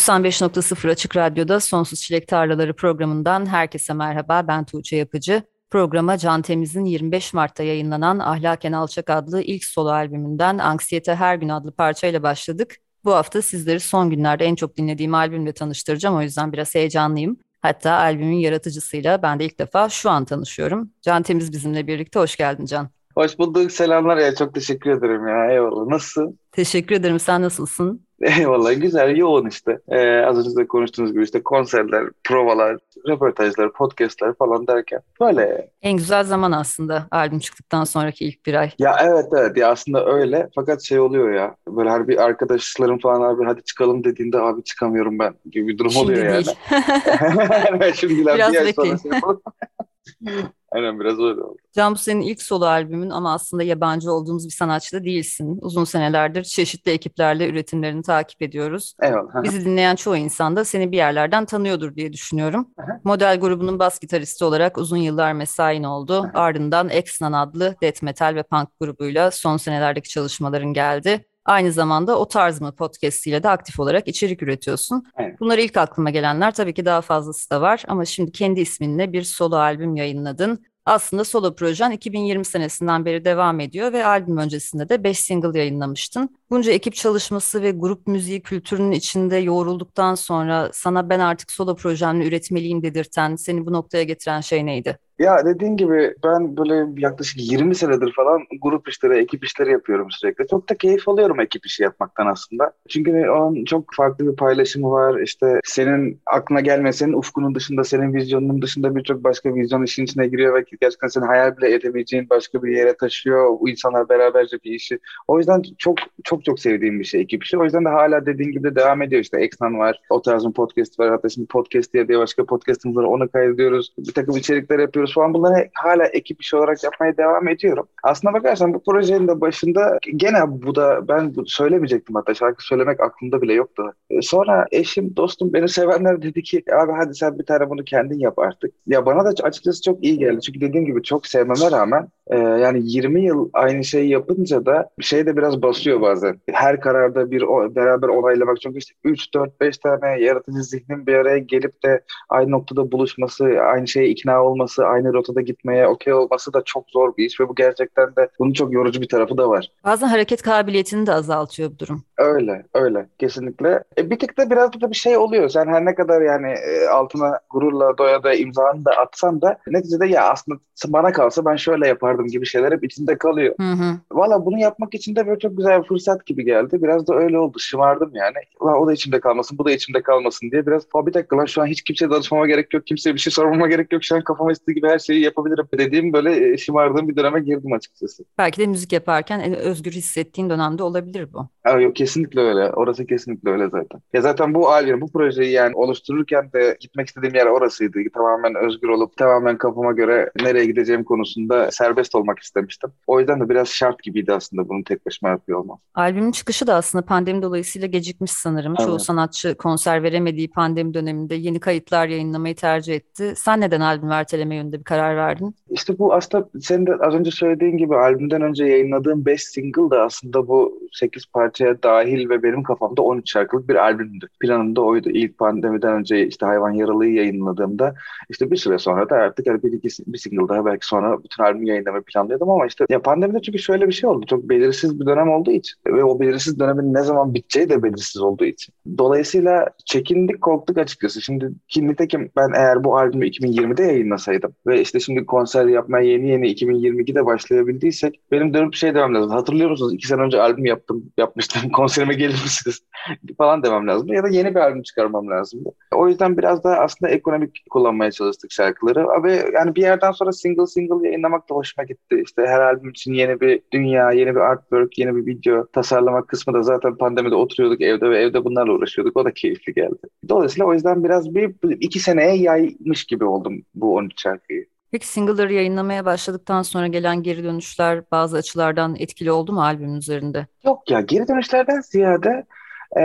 95.0 Açık Radyo'da Sonsuz Çilek Tarlaları programından herkese merhaba. Ben Tuğçe Yapıcı. Programa Can Temiz'in 25 Mart'ta yayınlanan Ahlaken Alçak adlı ilk solo albümünden Anksiyete Her Gün adlı parçayla başladık. Bu hafta sizleri son günlerde en çok dinlediğim albümle tanıştıracağım. O yüzden biraz heyecanlıyım. Hatta albümün yaratıcısıyla ben de ilk defa şu an tanışıyorum. Can Temiz bizimle birlikte. Hoş geldin Can. Hoş bulduk. Selamlar ya. Çok teşekkür ederim ya. Eyvallah. Nasılsın? Teşekkür ederim. Sen nasılsın? Eyvallah güzel yoğun işte. Ee, az önce de konuştuğunuz gibi işte konserler, provalar, röportajlar, podcastler falan derken böyle. En güzel zaman aslında albüm çıktıktan sonraki ilk bir ay. Ya evet evet ya aslında öyle fakat şey oluyor ya böyle her bir arkadaşlarım falan abi hadi çıkalım dediğinde abi çıkamıyorum ben gibi bir durum Şimdi oluyor değil. yani. Şimdiler Biraz bir ay sonra şey Aynen biraz öyle oldu. Can bu senin ilk solo albümün ama aslında yabancı olduğumuz bir sanatçı da değilsin. Uzun senelerdir çeşitli ekiplerle üretimlerini takip ediyoruz. Eyvallah. Bizi dinleyen çoğu insan da seni bir yerlerden tanıyordur diye düşünüyorum. Aha. Model grubunun bas gitaristi olarak uzun yıllar mesain oldu. Ardından Exnan adlı death metal ve punk grubuyla son senelerdeki çalışmaların geldi. Aynı zamanda o tarz mı podcast ile de aktif olarak içerik üretiyorsun. Evet. Bunlar ilk aklıma gelenler tabii ki daha fazlası da var ama şimdi kendi isminle bir solo albüm yayınladın. Aslında solo projen 2020 senesinden beri devam ediyor ve albüm öncesinde de 5 single yayınlamıştın. Bunca ekip çalışması ve grup müziği kültürünün içinde yoğrulduktan sonra sana ben artık solo projemle üretmeliyim dedirten, seni bu noktaya getiren şey neydi? Ya dediğin gibi ben böyle yaklaşık 20 senedir falan grup işleri, ekip işleri yapıyorum sürekli. Çok da keyif alıyorum ekip işi yapmaktan aslında. Çünkü onun çok farklı bir paylaşımı var. İşte senin aklına gelmeyen, senin ufkunun dışında, senin vizyonunun dışında birçok başka vizyon işin içine giriyor ve gerçekten seni hayal bile edemeyeceğin başka bir yere taşıyor. Bu insanlar beraberce bir işi. O yüzden çok çok çok sevdiğim bir şey ekip işi. O yüzden de hala dediğin gibi de devam ediyor. İşte Exnan var, o tarzın podcast var. Hatta şimdi podcast diye, diye başka podcastımız var. Onu kaydediyoruz. Bir takım içerikler yapıyoruz falan. Bunları hala ekip işi olarak yapmaya devam ediyorum. Aslına bakarsan bu projenin de başında gene bu da ben bu söylemeyecektim hatta şarkı söylemek aklımda bile yoktu. E, Sonra eşim, dostum, beni sevenler dedi ki abi hadi sen bir tane bunu kendin yap artık. Ya bana da açıkçası çok iyi geldi. Çünkü dediğim gibi çok sevmeme rağmen e, yani 20 yıl aynı şeyi yapınca da şey de biraz basıyor bazen. Her kararda bir o, beraber onaylamak. Çünkü işte 3, 4, 5 tane yaratıcı zihnin bir araya gelip de aynı noktada buluşması, aynı şeye ikna olması, aynı rotada gitmeye okey olması da çok zor bir iş ve bu gerçekten de bunun çok yorucu bir tarafı da var. Bazen hareket kabiliyetini de azaltıyor bu durum. Öyle, öyle. Kesinlikle. E, bir tık da biraz da bir şey oluyor. Sen her ne kadar yani e, altına gururla doya da imzanı da atsan da neticede ya aslında bana kalsa ben şöyle yapardım gibi şeyler hep içinde kalıyor. Hı hı. Valla bunu yapmak için de böyle çok güzel bir fırsat gibi geldi. Biraz da öyle oldu. Şımardım yani. Ulan o da içimde kalmasın, bu da içimde kalmasın diye biraz "Aa, bir dakika lan şu an hiç kimseye danışmama gerek yok, kimseye bir şey sormama gerek yok. Şu an kafama istediği gibi her şeyi yapabilirim dediğim böyle e, şımardığım bir döneme girdim açıkçası. Belki de müzik yaparken en özgür hissettiğin dönemde olabilir bu. Aa, yok kesinlikle öyle. Orası kesinlikle öyle zaten. Ya zaten bu albüm, bu projeyi yani oluştururken de gitmek istediğim yer orasıydı. Tamamen özgür olup tamamen kafama göre nereye gideceğim konusunda serbest olmak istemiştim. O yüzden de biraz şart gibiydi aslında bunu tek başıma yapıyor olmam. Albümün çıkışı da aslında pandemi dolayısıyla gecikmiş sanırım. Çoğu Evet. sanatçı konser veremediği pandemi döneminde yeni kayıtlar yayınlamayı tercih etti. Sen neden albüm erteleme yönünde bir karar verdin? İşte bu aslında senin de az önce söylediğin gibi albümden önce yayınladığım 5 single da aslında bu 8 parçaya dahil ve benim kafamda 13 şarkılık bir albümdü. Planım da oydu. İlk pandemiden önce işte Hayvan Yaralı'yı yayınladığımda işte bir süre sonra da artık hani bir, iki, bir single daha belki sonra bütün albümü yayınlamayı planlıyordum ama işte ya pandemide çünkü şöyle bir şey oldu. Çok belirsiz bir dönem olduğu için ve o belirsiz dönemin ne zaman biteceği de belirsiz olduğu için. Dolayısıyla çekindik, korktuk açıkçası. Şimdi ki nitekim ben eğer bu albümü 2020'de yayınlasaydım ve işte şimdi konser yapmaya yeni yeni 2022'de başlayabildiysek benim dönüp şey demem lazım. Hatırlıyor musunuz? İki sene önce albüm yaptım, yapmaya işte konserime gelir misiniz falan demem lazım ya da yeni bir albüm çıkarmam lazım. O yüzden biraz daha aslında ekonomik kullanmaya çalıştık şarkıları. Ve yani bir yerden sonra single single yayınlamak da hoşuma gitti. İşte her albüm için yeni bir dünya, yeni bir artwork, yeni bir video tasarlamak kısmı da zaten pandemide oturuyorduk evde ve evde bunlarla uğraşıyorduk. O da keyifli geldi. Dolayısıyla o yüzden biraz bir iki seneye yaymış gibi oldum bu 13 şarkıyı. Peki single'ları yayınlamaya başladıktan sonra gelen geri dönüşler bazı açılardan etkili oldu mu albümün üzerinde? Yok ya geri dönüşlerden ziyade ee,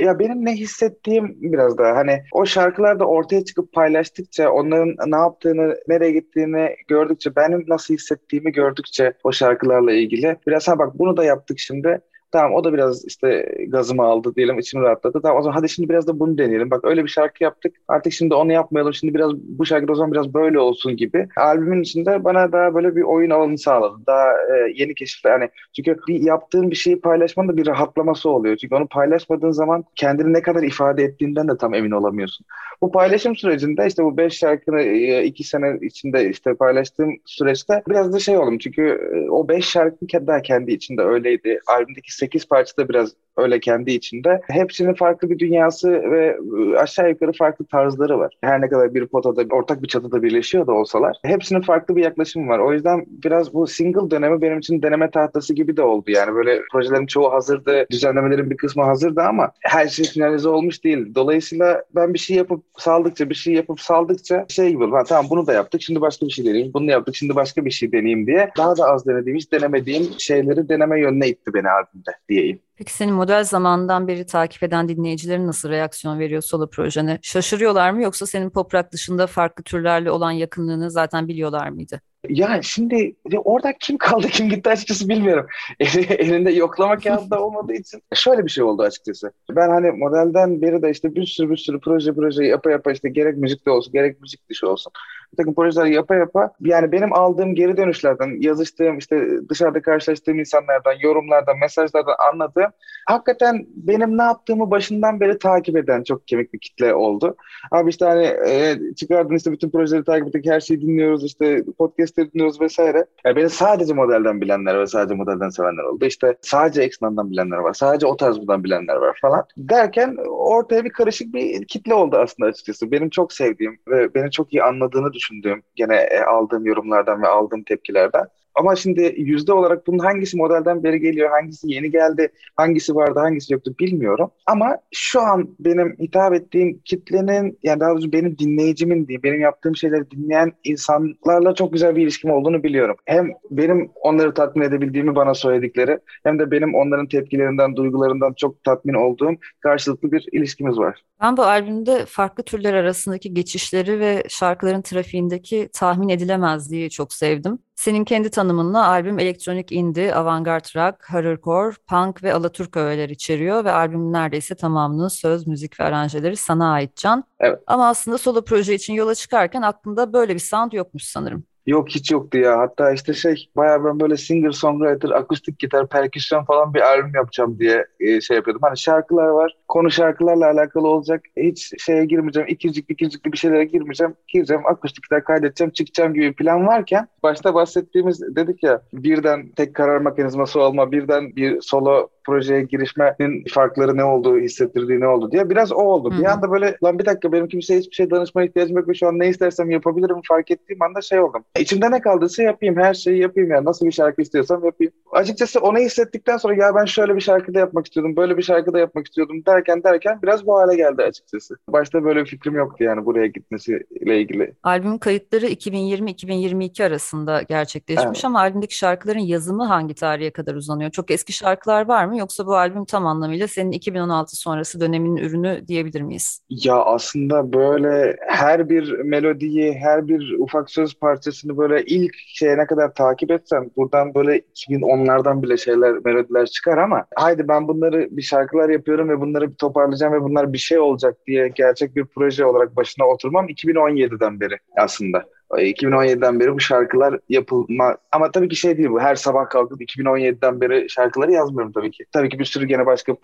ya benim ne hissettiğim biraz daha hani o şarkılar da ortaya çıkıp paylaştıkça onların ne yaptığını, nereye gittiğini gördükçe benim nasıl hissettiğimi gördükçe o şarkılarla ilgili biraz ha bak bunu da yaptık şimdi Tamam o da biraz işte gazımı aldı diyelim içimi rahatladı. Tamam o zaman hadi şimdi biraz da bunu deneyelim. Bak öyle bir şarkı yaptık. Artık şimdi onu yapmayalım. Şimdi biraz bu şarkı o zaman biraz böyle olsun gibi. Albümün içinde bana daha böyle bir oyun alanı sağladı. Daha e, yeni keşifler. Yani çünkü bir yaptığın bir şeyi paylaşmanın da bir rahatlaması oluyor. Çünkü onu paylaşmadığın zaman kendini ne kadar ifade ettiğinden de tam emin olamıyorsun. Bu paylaşım sürecinde işte bu beş şarkını e, iki sene içinde işte paylaştığım süreçte biraz da şey oldum. Çünkü e, o beş şarkı daha kendi içinde öyleydi. Albümdeki sekiz parça da biraz öyle kendi içinde. Hepsinin farklı bir dünyası ve ıı, aşağı yukarı farklı tarzları var. Her ne kadar bir potada, ortak bir çatıda birleşiyor da olsalar hepsinin farklı bir yaklaşımı var. O yüzden biraz bu single dönemi benim için deneme tahtası gibi de oldu. Yani böyle projelerin çoğu hazırdı, düzenlemelerin bir kısmı hazırdı ama her şey finalize olmuş değil. Dolayısıyla ben bir şey yapıp saldıkça, bir şey yapıp saldıkça şey gibi oldu. Tamam bunu da yaptık, şimdi başka bir şey deneyeyim. Bunu yaptık, şimdi başka bir şey deneyeyim diye daha da az denediğim, hiç denemediğim şeyleri deneme yönüne itti beni albümde diyeyim. Peki senin model zamandan beri takip eden dinleyicilerin nasıl reaksiyon veriyor solo projene? Şaşırıyorlar mı yoksa senin pop rock dışında farklı türlerle olan yakınlığını zaten biliyorlar mıydı? Ya şimdi orada kim kaldı kim gitti açıkçası bilmiyorum. Elinde yoklama kağıdı da olmadığı için şöyle bir şey oldu açıkçası. Ben hani modelden beri de işte bir sürü bir sürü proje proje yapa yapa işte gerek müzikte olsun gerek müzik dışı olsun. Bir takım projeler yapa yapa yani benim aldığım geri dönüşlerden yazıştığım işte dışarıda karşılaştığım insanlardan yorumlardan mesajlardan anladığım hakikaten benim ne yaptığımı başından beri takip eden çok kemik bir kitle oldu. Abi işte hani e, çıkardın işte bütün projeleri takip ettik her şeyi dinliyoruz işte podcast podcastleri dinliyoruz vesaire. Yani beni sadece modelden bilenler ve sadece modelden sevenler oldu. İşte sadece X-Men'den bilenler var. Sadece o tarzdan bilenler var falan. Derken ortaya bir karışık bir kitle oldu aslında açıkçası. Benim çok sevdiğim ve beni çok iyi anladığını düşündüğüm gene e, aldığım yorumlardan ve aldığım tepkilerden ama şimdi yüzde olarak bunun hangisi modelden beri geliyor, hangisi yeni geldi, hangisi vardı, hangisi yoktu bilmiyorum. Ama şu an benim hitap ettiğim kitlenin, yani daha doğrusu benim dinleyicimin diyeyim, benim yaptığım şeyleri dinleyen insanlarla çok güzel bir ilişkim olduğunu biliyorum. Hem benim onları tatmin edebildiğimi bana söyledikleri, hem de benim onların tepkilerinden, duygularından çok tatmin olduğum karşılıklı bir ilişkimiz var. Ben bu albümde farklı türler arasındaki geçişleri ve şarkıların trafiğindeki tahmin edilemezliği çok sevdim. Senin kendi tanımınla albüm elektronik indie, avantgard rock, horrorcore, punk ve alaturk öğeler içeriyor ve albümün neredeyse tamamının söz, müzik ve aranjeleri sana ait Can. Evet. Ama aslında solo proje için yola çıkarken aklında böyle bir sound yokmuş sanırım. Yok hiç yoktu ya. Hatta işte şey bayağı ben böyle singer songwriter, akustik gitar, perküsyon falan bir albüm yapacağım diye e, şey yapıyordum. Hani şarkılar var. Konu şarkılarla alakalı olacak. Hiç şeye girmeyeceğim. İkircikli ikircikli bir şeylere girmeyeceğim. Gireceğim akustik gitar kaydedeceğim çıkacağım gibi bir plan varken başta bahsettiğimiz dedik ya birden tek karar mekanizması olma, birden bir solo projeye girişmenin farkları ne olduğu, hissettirdiği ne oldu diye biraz o oldu. Hı-hı. Bir anda böyle lan bir dakika benim kimseye hiçbir şey danışmaya ihtiyacım yok ve şu an ne istersem yapabilirim fark ettiğim anda şey oldum. İçimde ne kaldıysa yapayım, her şeyi yapayım yani nasıl bir şarkı istiyorsam yapayım. Açıkçası onu hissettikten sonra ya ben şöyle bir şarkıda yapmak istiyordum, böyle bir şarkıda yapmak istiyordum derken derken biraz bu hale geldi açıkçası. Başta böyle bir fikrim yoktu yani buraya gitmesiyle ilgili. Albüm kayıtları 2020-2022 arasında gerçekleşmiş evet. ama albümdeki şarkıların yazımı hangi tarihe kadar uzanıyor? Çok eski şarkılar var mı yoksa bu albüm tam anlamıyla senin 2016 sonrası dönemin ürünü diyebilir miyiz? Ya aslında böyle her bir melodiyi, her bir ufak söz parçasını böyle ilk şeye ne kadar takip etsem buradan böyle 2010'lardan bile şeyler, melodiler çıkar ama haydi ben bunları bir şarkılar yapıyorum ve bunları bir toparlayacağım ve bunlar bir şey olacak diye gerçek bir proje olarak başına oturmam 2017'den beri aslında. 2017'den beri bu şarkılar yapılma ama tabii ki şey değil bu her sabah kalkıp 2017'den beri şarkıları yazmıyorum tabii ki. Tabii ki bir sürü gene başka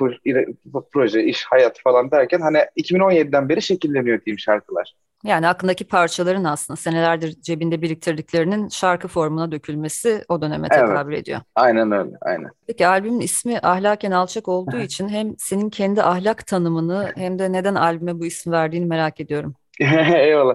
proje, iş, hayat falan derken hani 2017'den beri şekilleniyor diyeyim şarkılar. Yani aklındaki parçaların aslında senelerdir cebinde biriktirdiklerinin şarkı formuna dökülmesi o döneme Evet. tekabül ediyor. Aynen öyle, aynen. Peki albümün ismi Ahlaken Alçak olduğu için hem senin kendi ahlak tanımını hem de neden albüme bu isim verdiğini merak ediyorum. Eyvallah.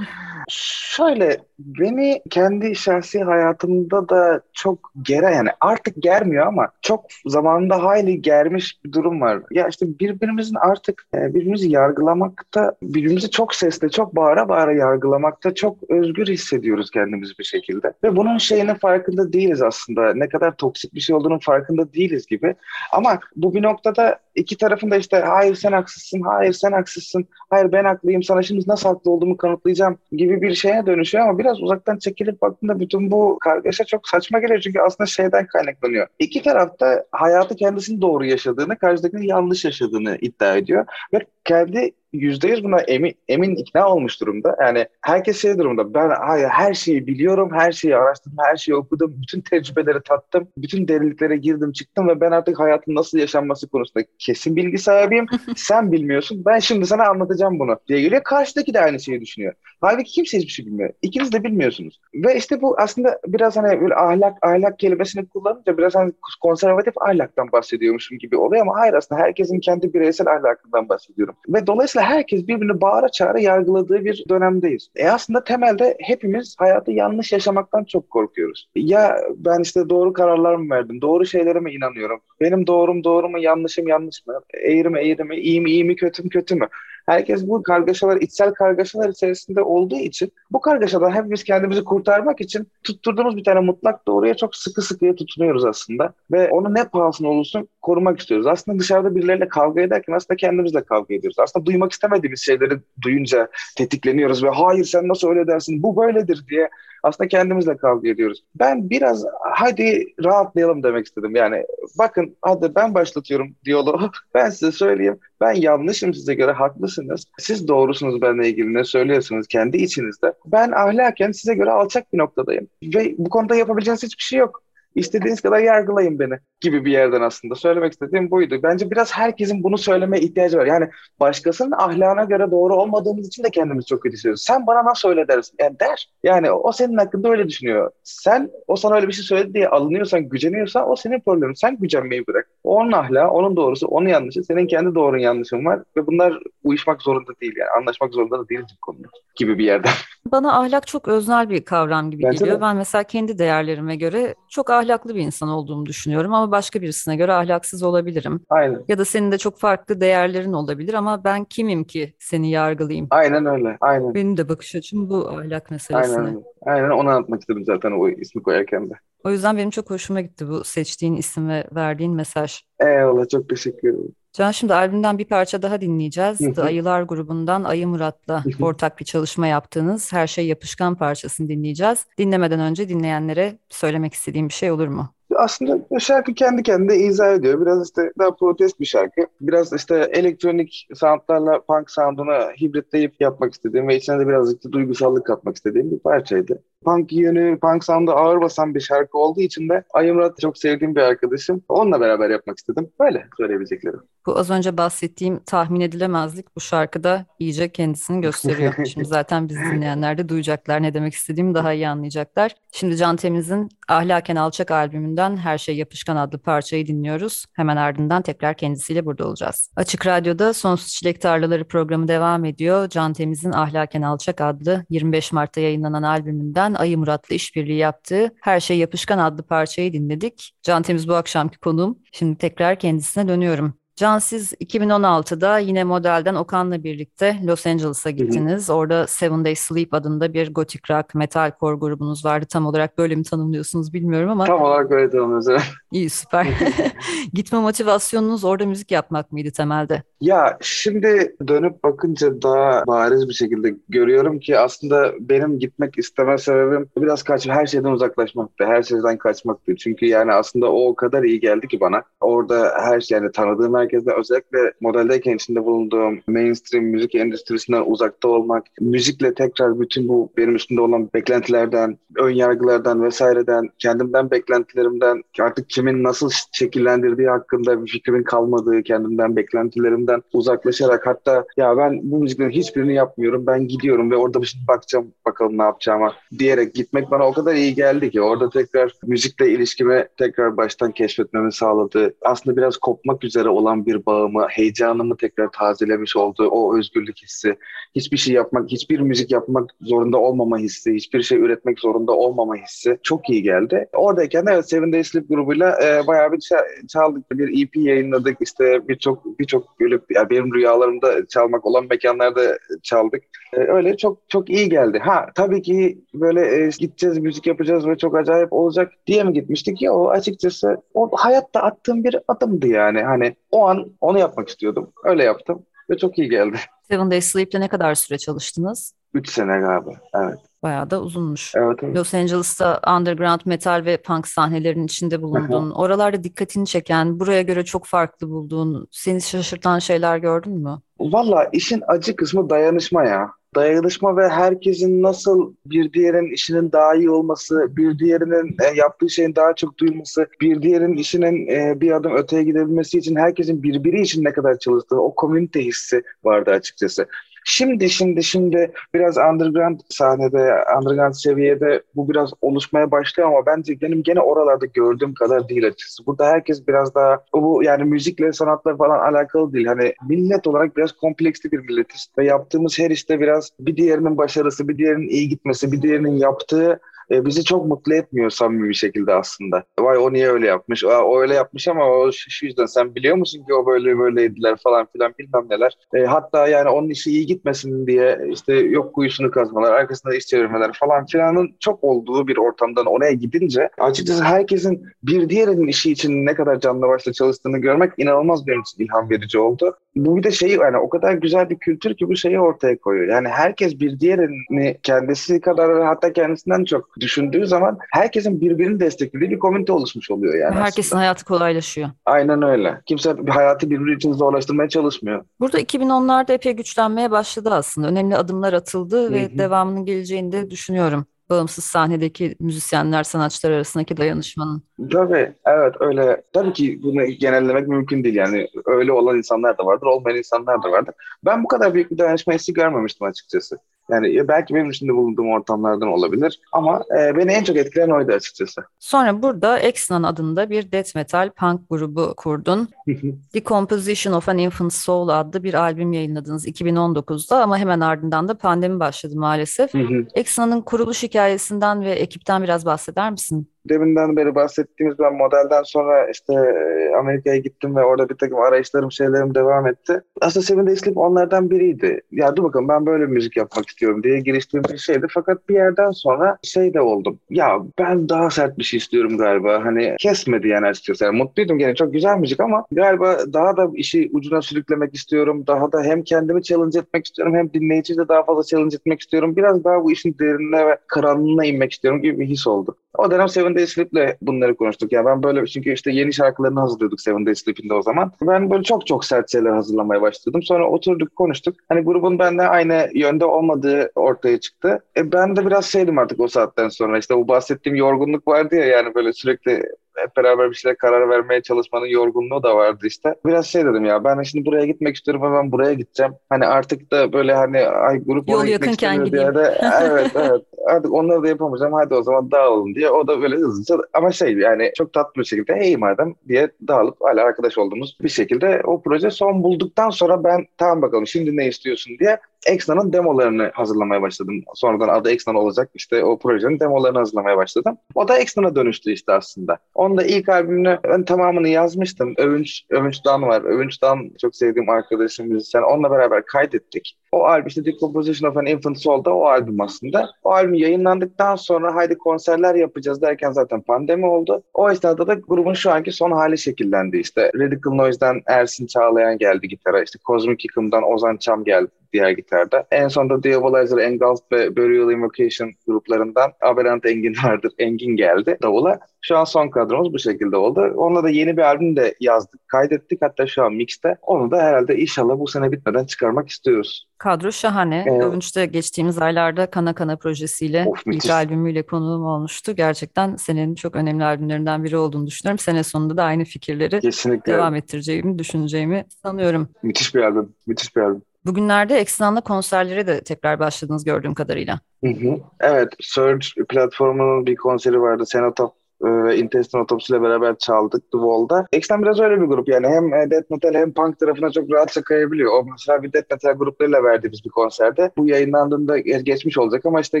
Şöyle beni kendi şahsi hayatımda da çok gere yani artık germiyor ama çok zamanında hayli germiş bir durum var. Ya işte birbirimizin artık e, birbirimizi yargılamakta, birbirimizi çok sesle, çok bağıra bağıra yargılamakta çok özgür hissediyoruz kendimizi bir şekilde. Ve bunun şeyinin farkında değiliz aslında. Ne kadar toksik bir şey olduğunun farkında değiliz gibi. Ama bu bir noktada iki tarafın da işte hayır sen haksızsın, hayır sen haksızsın, hayır ben haklıyım, sana şimdi nasıl olduğumu kanıtlayacağım gibi bir şeye dönüşüyor ama biraz uzaktan çekilip baktığında bütün bu kargaşa çok saçma geliyor çünkü aslında şeyden kaynaklanıyor. İki tarafta hayatı kendisinin doğru yaşadığını, karşıdakinin yanlış yaşadığını iddia ediyor ve kendi yüzde yüz buna emin, emin ikna olmuş durumda. Yani herkes şey durumda. Ben hayır, her şeyi biliyorum, her şeyi araştırdım, her şeyi okudum, bütün tecrübeleri tattım, bütün derinliklere girdim çıktım ve ben artık hayatın nasıl yaşanması konusunda kesin bilgi sahibiyim. Sen bilmiyorsun, ben şimdi sana anlatacağım bunu diye geliyor. Karşıdaki de aynı şeyi düşünüyor. Halbuki kimse hiçbir şey bilmiyor. İkiniz de bilmiyorsunuz. Ve işte bu aslında biraz hani böyle ahlak ahlak kelimesini kullanınca biraz hani konservatif ahlaktan bahsediyormuşum gibi oluyor ama hayır aslında herkesin kendi bireysel ahlakından bahsediyorum. Ve dolayısıyla herkes birbirini bağıra çağıra yargıladığı bir dönemdeyiz. E aslında temelde hepimiz hayatı yanlış yaşamaktan çok korkuyoruz. Ya ben işte doğru kararlar mı verdim? Doğru şeylere mi inanıyorum? Benim doğrum doğru mu? Yanlışım yanlış mı? Eğri mi eğri mi? İyi mi iyi mi? Kötü mü kötü mü? Herkes bu kargaşalar, içsel kargaşalar içerisinde olduğu için bu kargaşadan hepimiz kendimizi kurtarmak için tutturduğumuz bir tane mutlak doğruya çok sıkı sıkıya tutunuyoruz aslında. Ve onu ne pahasına olursun korumak istiyoruz. Aslında dışarıda birileriyle kavga ederken aslında kendimizle kavga ediyoruz. Aslında duymak istemediğimiz şeyleri duyunca tetikleniyoruz ve hayır sen nasıl öyle dersin bu böyledir diye aslında kendimizle kavga ediyoruz. Ben biraz hadi rahatlayalım demek istedim. Yani bakın hadi ben başlatıyorum diyaloğu. Ben size söyleyeyim. Ben yanlışım size göre haklısınız. Siz doğrusunuz benimle ilgili ne söylüyorsunuz kendi içinizde. Ben ahlaken size göre alçak bir noktadayım. Ve bu konuda yapabileceğiniz hiçbir şey yok. İstediğiniz kadar yargılayın beni gibi bir yerden aslında söylemek istediğim buydu. Bence biraz herkesin bunu söylemeye ihtiyacı var. Yani başkasının ahlana göre doğru olmadığımız için de kendimizi çok kötü hissediyoruz. Sen bana nasıl öyle dersin? Yani der. Yani o senin hakkında öyle düşünüyor. Sen o sana öyle bir şey söyledi diye alınıyorsan, güceniyorsan o senin problemin. Sen gücenmeyi bırak. Onun ahlakı, onun doğrusu, onun yanlışı. Senin kendi doğrun yanlışın var ve bunlar uyuşmak zorunda değil yani. Anlaşmak zorunda da değiliz bu konuda gibi bir yerden. Bana ahlak çok öznel bir kavram gibi Bence geliyor. de. Ben mesela kendi değerlerime göre çok ahlaklı bir insan olduğumu düşünüyorum ama başka birisine göre ahlaksız olabilirim. Aynen. Ya da senin de çok farklı değerlerin olabilir ama ben kimim ki seni yargılayayım? Aynen öyle. Aynen. Benim de bakış açım bu ahlak meselesine. Aynen. Aynen onu anlatmak istedim zaten o ismi koyarken de. O yüzden benim çok hoşuma gitti bu seçtiğin isim ve verdiğin mesaj. Eyvallah çok teşekkür ederim. Can şimdi albümden bir parça daha dinleyeceğiz. Hı hı. The Ayılar grubundan Ayı Murat'la Hı ortak bir çalışma yaptığınız Her Şey Yapışkan parçasını dinleyeceğiz. Dinlemeden önce dinleyenlere söylemek istediğim bir şey olur mu? Aslında şarkı kendi kendine izah ediyor. Biraz işte daha protest bir şarkı. Biraz işte elektronik soundlarla punk sound'unu hibritleyip yapmak istediğim ve içine de birazcık da duygusallık katmak istediğim bir parçaydı. Punk yönü, punk sound'u ağır basan bir şarkı olduğu için de Ayı Murat çok sevdiğim bir arkadaşım. Onunla beraber yapmak istedim. Böyle söyleyebileceklerim. Bu az önce bahsettiğim tahmin edilemezlik bu şarkıda iyice kendisini gösteriyor. Şimdi zaten bizi dinleyenler de duyacaklar ne demek istediğimi daha iyi anlayacaklar. Şimdi Can Temiz'in Ahlaken Alçak albümünden Her Şey Yapışkan adlı parçayı dinliyoruz. Hemen ardından tekrar kendisiyle burada olacağız. Açık Radyo'da Sonsuz Çilek Tarlaları programı devam ediyor. Can Temiz'in Ahlaken Alçak adlı 25 Mart'ta yayınlanan albümünden Ayı Murat'la işbirliği yaptığı Her Şey Yapışkan adlı parçayı dinledik. Can Temiz bu akşamki konuğum. Şimdi tekrar kendisine dönüyorum. Can siz 2016'da yine modelden Okan'la birlikte Los Angeles'a gittiniz. Orada Seven Days Sleep adında bir gothic rock metalcore grubunuz vardı. Tam olarak böyle mi tanımlıyorsunuz bilmiyorum ama Tam olarak öyle tanımlıyoruz. evet. iyi süper. Gitme motivasyonunuz orada müzik yapmak mıydı temelde? Ya şimdi dönüp bakınca daha bariz bir şekilde görüyorum ki aslında benim gitmek isteme sebebim biraz kaç her şeyden uzaklaşmaktı. Her şeyden kaçmaktı. Çünkü yani aslında o o kadar iyi geldi ki bana. Orada her şey yani tanıdığım merkezde özellikle modeldeyken içinde bulunduğum mainstream müzik endüstrisinden uzakta olmak, müzikle tekrar bütün bu benim üstünde olan beklentilerden, ön yargılardan vesaireden, kendimden beklentilerimden, artık kimin nasıl şekillendirdiği hakkında bir fikrimin kalmadığı, kendimden beklentilerimden uzaklaşarak hatta ya ben bu müziklerin hiçbirini yapmıyorum, ben gidiyorum ve orada bir şey bakacağım bakalım ne yapacağıma diyerek gitmek bana o kadar iyi geldi ki orada tekrar müzikle ilişkime tekrar baştan keşfetmemi sağladı. Aslında biraz kopmak üzere olan bir bağımı, heyecanımı tekrar tazelemiş oldu. O özgürlük hissi, hiçbir şey yapmak, hiçbir müzik yapmak zorunda olmama hissi, hiçbir şey üretmek zorunda olmama hissi çok iyi geldi. Oradayken de evet Seven Days Sleep grubuyla e, bayağı bir çaldık. Bir EP yayınladık. İşte birçok birçok böyle yani benim rüyalarımda çalmak olan mekanlarda çaldık. E, öyle çok çok iyi geldi. Ha tabii ki böyle e, gideceğiz, müzik yapacağız ve çok acayip olacak diye mi gitmiştik ya o açıkçası o hayatta attığım bir adımdı yani. Hani o an onu yapmak istiyordum. Öyle yaptım ve çok iyi geldi. Seven Days Sleep'te ne kadar süre çalıştınız? Üç sene galiba, evet. Bayağı da uzunmuş. Evet, evet. Los Angeles'ta underground metal ve punk sahnelerinin içinde bulundun. Oralarda dikkatini çeken, buraya göre çok farklı bulduğun, seni şaşırtan şeyler gördün mü? Valla işin acı kısmı dayanışma ya dayanışma ve herkesin nasıl bir diğerinin işinin daha iyi olması, bir diğerinin e, yaptığı şeyin daha çok duyulması, bir diğerinin işinin e, bir adım öteye gidebilmesi için herkesin birbiri için ne kadar çalıştığı o komünite hissi vardı açıkçası. Şimdi şimdi şimdi biraz underground sahnede, underground seviyede bu biraz oluşmaya başlıyor ama bence benim gene oralarda gördüğüm kadar değil açıkçası. Burada herkes biraz daha bu yani müzikle, sanatla falan alakalı değil. Hani millet olarak biraz kompleksli bir milletiz ve yaptığımız her işte biraz bir diğerinin başarısı, bir diğerinin iyi gitmesi, bir diğerinin yaptığı e, bizi çok mutlu etmiyor samimi bir şekilde aslında. Vay o niye öyle yapmış? O öyle yapmış ama o şu yüzden sen biliyor musun ki o böyle böyleydiler falan filan bilmem neler. E, hatta yani onun işi iyi gitmesin diye işte yok kuyusunu kazmalar, arkasında iş çevirmeler falan filanın çok olduğu bir ortamdan oraya gidince açıkçası herkesin bir diğerinin işi için ne kadar canlı başla çalıştığını görmek inanılmaz benim için ilham verici oldu. Bu bir de şey yani o kadar güzel bir kültür ki bu şeyi ortaya koyuyor. Yani herkes bir diğerini kendisi kadar hatta kendisinden çok düşündüğü zaman herkesin birbirini desteklediği bir komünite oluşmuş oluyor yani. Herkesin aslında. hayatı kolaylaşıyor. Aynen öyle. Kimse hayatı birbiri için zorlaştırmaya çalışmıyor. Burada 2010'larda epey güçlenmeye başladı aslında. Önemli adımlar atıldı Hı-hı. ve devamının geleceğini de düşünüyorum bağımsız sahnedeki müzisyenler, sanatçılar arasındaki dayanışmanın. Tabii, evet öyle. Tabii ki bunu genellemek mümkün değil. Yani öyle olan insanlar da vardır, olmayan insanlar da vardır. Ben bu kadar büyük bir dayanışma hissi görmemiştim açıkçası. Yani belki benim içinde bulunduğum ortamlardan olabilir ama e, beni en çok etkileyen oydu açıkçası. Sonra burada Exnan adında bir death metal punk grubu kurdun. The Composition of an Infant Soul adlı bir albüm yayınladınız 2019'da ama hemen ardından da pandemi başladı maalesef. Exnan'ın kuruluş hikayesinden ve ekipten biraz bahseder misin? Deminden beri bahsettiğimiz ben modelden sonra işte e, Amerika'ya gittim ve orada bir takım arayışlarım şeylerim devam etti. Aslında Seven Days Sleep onlardan biriydi. Ya dur bakalım ben böyle müzik yapmak istiyorum diye giriştiğim bir şeydi. Fakat bir yerden sonra şey de oldum. Ya ben daha sert bir şey istiyorum galiba. Hani kesmedi yani açıkçası. Yani mutluydum gene çok güzel müzik ama galiba daha da işi ucuna sürüklemek istiyorum. Daha da hem kendimi challenge etmek istiyorum hem dinleyiciyi de daha fazla challenge etmek istiyorum. Biraz daha bu işin derinine ve karanlığına inmek istiyorum gibi bir his oldu. O dönem Seven Days Sleep'le bunları konuştuk. Ya ben böyle çünkü işte yeni şarkılarını hazırlıyorduk Seven Days Sleep'in de o zaman. Ben böyle çok çok sert şeyler hazırlamaya başladım. Sonra oturduk konuştuk. Hani grubun bende aynı yönde olmadığı ortaya çıktı. E ben de biraz şeydim artık o saatten sonra. İşte bu bahsettiğim yorgunluk vardı ya yani böyle sürekli hep beraber bir şeyler karar vermeye çalışmanın yorgunluğu da vardı işte. Biraz şey dedim ya ben şimdi buraya gitmek istiyorum ben buraya gideceğim. Hani artık da böyle hani ay grup Yol yakınken gideyim. De, evet evet artık onları da yapamayacağım hadi o zaman dağılalım diye. O da böyle hızlıca ama şey yani çok tatlı bir şekilde hey madem diye dağılıp hala arkadaş olduğumuz bir şekilde o proje son bulduktan sonra ben tamam bakalım şimdi ne istiyorsun diye Exna'nın demolarını hazırlamaya başladım. Sonradan adı Exna olacak işte o projenin demolarını hazırlamaya başladım. O da Exna'na dönüştü işte aslında. Onun da ilk albümünü ben tamamını yazmıştım. Övünç, Övünç Dan var. Övünç Dan çok sevdiğim arkadaşım müzisyen. Onunla beraber kaydettik. O albüm işte Decomposition of an Infant Soul da o albüm aslında. O albüm yayınlandıktan sonra haydi konserler yapacağız derken zaten pandemi oldu. O esnada da grubun şu anki son hali şekillendi işte. Radical Noise'den Ersin Çağlayan geldi gitara. İşte Cosmic Yıkım'dan Ozan Çam geldi diğer gitarda. En sonunda Diabolizer, Engulf ve Burial Invocation gruplarından Aberrant Engin vardır. Engin geldi davula. Şu an son kadromuz bu şekilde oldu. Onunla da yeni bir albüm de yazdık, kaydettik. Hatta şu an mixte. Onu da herhalde inşallah bu sene bitmeden çıkarmak istiyoruz. Kadro şahane. Evet. Övünç'te geçtiğimiz aylarda Kana Kana projesiyle of, ilk albümüyle konuğum olmuştu. Gerçekten senin çok önemli albümlerinden biri olduğunu düşünüyorum. Sene sonunda da aynı fikirleri Kesinlikle. devam ettireceğimi, düşüneceğimi sanıyorum. Müthiş bir albüm, müthiş bir albüm. Bugünlerde Eksenan'la konserlere de tekrar başladınız gördüğüm kadarıyla. Hı hı. Evet, Surge platformunun bir konseri vardı. Senatop ve Intestine Autopsy ile beraber çaldık The Wall'da. Exxon biraz öyle bir grup yani hem e, death metal hem punk tarafına çok rahatça kayabiliyor. O mesela bir death metal gruplarıyla verdiğimiz bir konserde. Bu yayınlandığında geçmiş olacak ama işte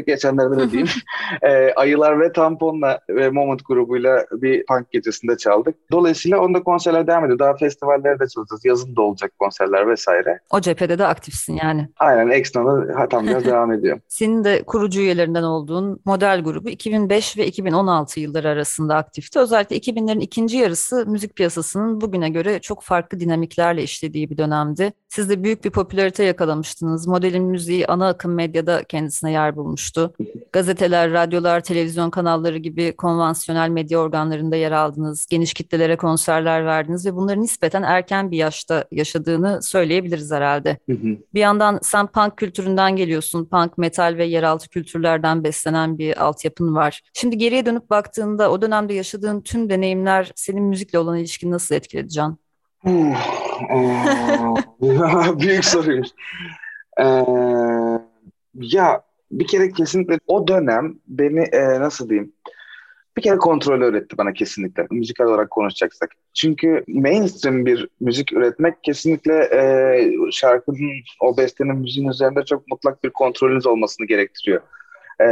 geçenlerde de diyeyim. e, Ayılar ve Tampon'la ve Moment grubuyla bir punk gecesinde çaldık. Dolayısıyla onda konserler devam ediyor. Daha festivallerde çalacağız. Yazın da olacak konserler vesaire. O cephede de aktifsin yani. Aynen Exxon'a tam biraz devam ediyor. Senin de kurucu üyelerinden olduğun model grubu 2005 ve 2016 yılları arasında arasında aktifti. Özellikle 2000'lerin ikinci yarısı müzik piyasasının bugüne göre çok farklı dinamiklerle işlediği bir dönemdi. Siz de büyük bir popülarite yakalamıştınız. Modelin müziği ana akım medyada kendisine yer bulmuştu. Gazeteler, radyolar, televizyon kanalları gibi konvansiyonel medya organlarında yer aldınız. Geniş kitlelere konserler verdiniz ve bunları nispeten erken bir yaşta yaşadığını söyleyebiliriz herhalde. Bir yandan sen punk kültüründen geliyorsun. Punk, metal ve yeraltı kültürlerden beslenen bir altyapın var. Şimdi geriye dönüp baktığında o dönemde yaşadığın tüm deneyimler senin müzikle olan ilişkini nasıl etkiledi Can? Büyük soruymuş. Ee, ya bir kere kesinlikle o dönem beni e, nasıl diyeyim bir kere kontrol öğretti bana kesinlikle müzikal olarak konuşacaksak. Çünkü mainstream bir müzik üretmek kesinlikle e, şarkının, o bestenin müziğin üzerinde çok mutlak bir kontrolünüz olmasını gerektiriyor. Ee,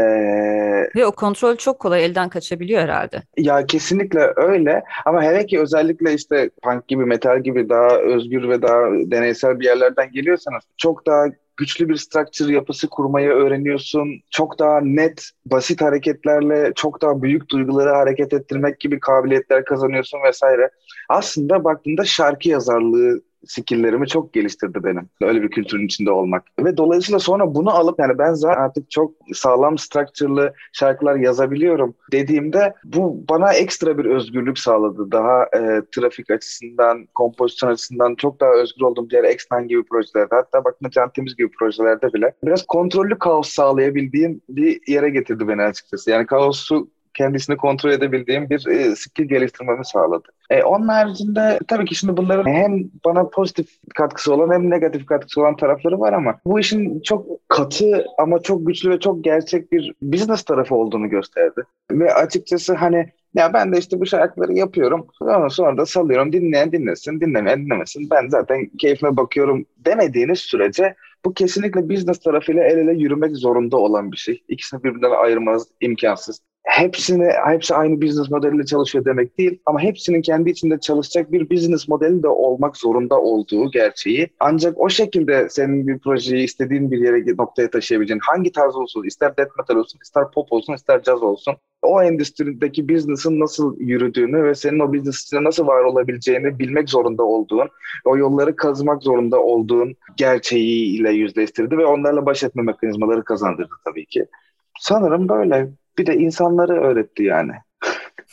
Ve o kontrol çok kolay elden kaçabiliyor herhalde. Ya kesinlikle öyle ama hele ki özellikle işte punk gibi metal gibi daha özgür ve daha deneysel bir yerlerden geliyorsanız çok daha güçlü bir structure yapısı kurmayı öğreniyorsun. Çok daha net, basit hareketlerle çok daha büyük duyguları hareket ettirmek gibi kabiliyetler kazanıyorsun vesaire. Aslında baktığında şarkı yazarlığı skilllerimi çok geliştirdi benim. Öyle bir kültürün içinde olmak. Ve dolayısıyla sonra bunu alıp yani ben zaten artık çok sağlam structure'lı şarkılar yazabiliyorum dediğimde bu bana ekstra bir özgürlük sağladı. Daha e, trafik açısından, kompozisyon açısından çok daha özgür olduğum diğer Exman gibi projelerde hatta bakın Can Temiz gibi projelerde bile biraz kontrollü kaos sağlayabildiğim bir yere getirdi beni açıkçası. Yani kaosu kendisini kontrol edebildiğim bir e, skill geliştirmemi sağladı. E, onun haricinde tabii ki şimdi bunların hem bana pozitif katkısı olan hem negatif katkısı olan tarafları var ama bu işin çok katı ama çok güçlü ve çok gerçek bir business tarafı olduğunu gösterdi. Ve açıkçası hani ya ben de işte bu şarkıları yapıyorum. Ondan sonra da salıyorum. Dinleyen dinlesin, dinlemeyen dinlemesin. Ben zaten keyfime bakıyorum demediğiniz sürece bu kesinlikle business tarafıyla el ele yürümek zorunda olan bir şey. İkisini birbirinden ayırmanız imkansız hepsini hepsi aynı business modeliyle çalışıyor demek değil ama hepsinin kendi içinde çalışacak bir business modeli de olmak zorunda olduğu gerçeği. Ancak o şekilde senin bir projeyi istediğin bir yere noktaya taşıyabileceğin hangi tarz olsun ister death metal olsun ister pop olsun ister jazz olsun o endüstrideki business'ın nasıl yürüdüğünü ve senin o business içinde nasıl var olabileceğini bilmek zorunda olduğun, o yolları kazmak zorunda olduğun gerçeğiyle yüzleştirdi ve onlarla baş etme mekanizmaları kazandırdı tabii ki. Sanırım böyle. Bir de insanları öğretti yani.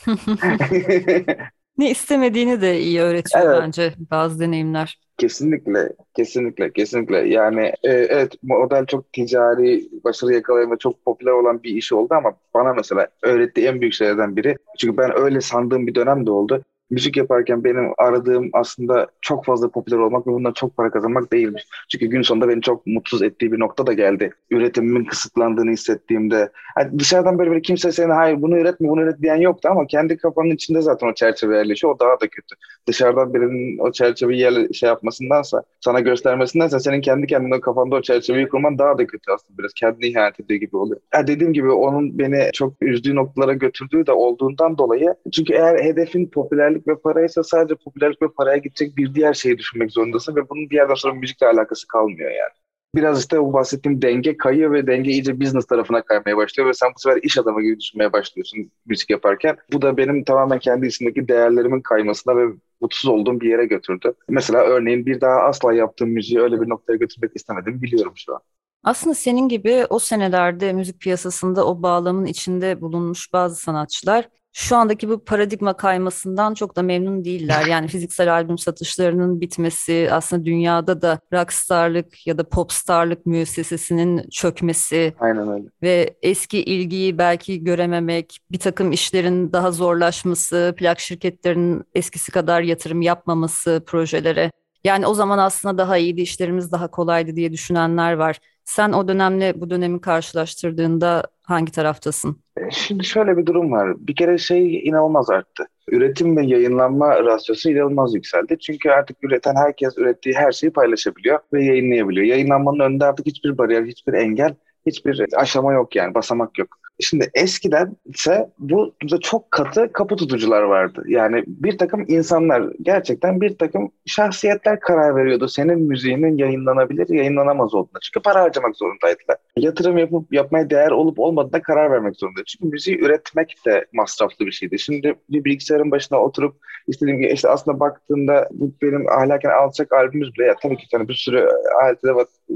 ne istemediğini de iyi öğretiyor evet. bence bazı deneyimler. Kesinlikle, kesinlikle, kesinlikle. Yani e, evet model çok ticari başarı yakalayan ve çok popüler olan bir iş oldu ama bana mesela öğrettiği en büyük şeylerden biri. Çünkü ben öyle sandığım bir dönem de oldu müzik yaparken benim aradığım aslında çok fazla popüler olmak ve bundan çok para kazanmak değilmiş. Çünkü gün sonunda beni çok mutsuz ettiği bir nokta da geldi. Üretimimin kısıtlandığını hissettiğimde. Yani dışarıdan böyle bir kimse senin hayır bunu üretme bunu üret diyen yoktu ama kendi kafanın içinde zaten o çerçeve yerleşiyor. O daha da kötü. Dışarıdan birinin o çerçeveyi yer, şey yapmasındansa, sana göstermesindense senin kendi kendine kafanda o çerçeveyi kurman daha da kötü aslında. Biraz kendini ihanet ediyor gibi oluyor. Yani dediğim gibi onun beni çok üzdüğü noktalara götürdüğü de olduğundan dolayı. Çünkü eğer hedefin popülerlik popülerlik ve paraysa sadece popülerlik ve paraya gidecek bir diğer şeyi düşünmek zorundasın ve bunun bir yerden sonra müzikle alakası kalmıyor yani. Biraz işte o bahsettiğim denge kayıyor ve denge iyice business tarafına kaymaya başlıyor ve sen bu sefer iş adamı gibi düşünmeye başlıyorsun müzik yaparken. Bu da benim tamamen kendi içindeki değerlerimin kaymasına ve mutsuz olduğum bir yere götürdü. Mesela örneğin bir daha asla yaptığım müziği öyle bir noktaya götürmek istemedim biliyorum şu an. Aslında senin gibi o senelerde müzik piyasasında o bağlamın içinde bulunmuş bazı sanatçılar şu andaki bu paradigma kaymasından çok da memnun değiller. Yani fiziksel albüm satışlarının bitmesi, aslında dünyada da rockstarlık ya da popstarlık müessesesinin çökmesi Aynen öyle. ve eski ilgiyi belki görememek, bir takım işlerin daha zorlaşması, plak şirketlerinin eskisi kadar yatırım yapmaması projelere. Yani o zaman aslında daha iyiydi, işlerimiz daha kolaydı diye düşünenler var. Sen o dönemle bu dönemi karşılaştırdığında hangi taraftasın? E, şimdi şöyle bir durum var. Bir kere şey inanılmaz arttı. Üretim ve yayınlanma rasyosu inanılmaz yükseldi. Çünkü artık üreten herkes ürettiği her şeyi paylaşabiliyor ve yayınlayabiliyor. Yayınlanmanın önünde artık hiçbir bariyer, hiçbir engel, hiçbir aşama yok yani basamak yok. Şimdi eskiden ise bu çok katı kapı tutucular vardı. Yani bir takım insanlar gerçekten bir takım şahsiyetler karar veriyordu. Senin müziğinin yayınlanabilir, yayınlanamaz olduğuna. Çünkü para harcamak zorundaydılar. Yatırım yapıp yapmaya değer olup olmadığına karar vermek zorundaydı. Çünkü müziği üretmek de masraflı bir şeydi. Şimdi bir bilgisayarın başına oturup istediğim gibi işte aslında baktığında bu benim ahlaken alçak albümümüz bile ya tabii ki yani bir sürü alette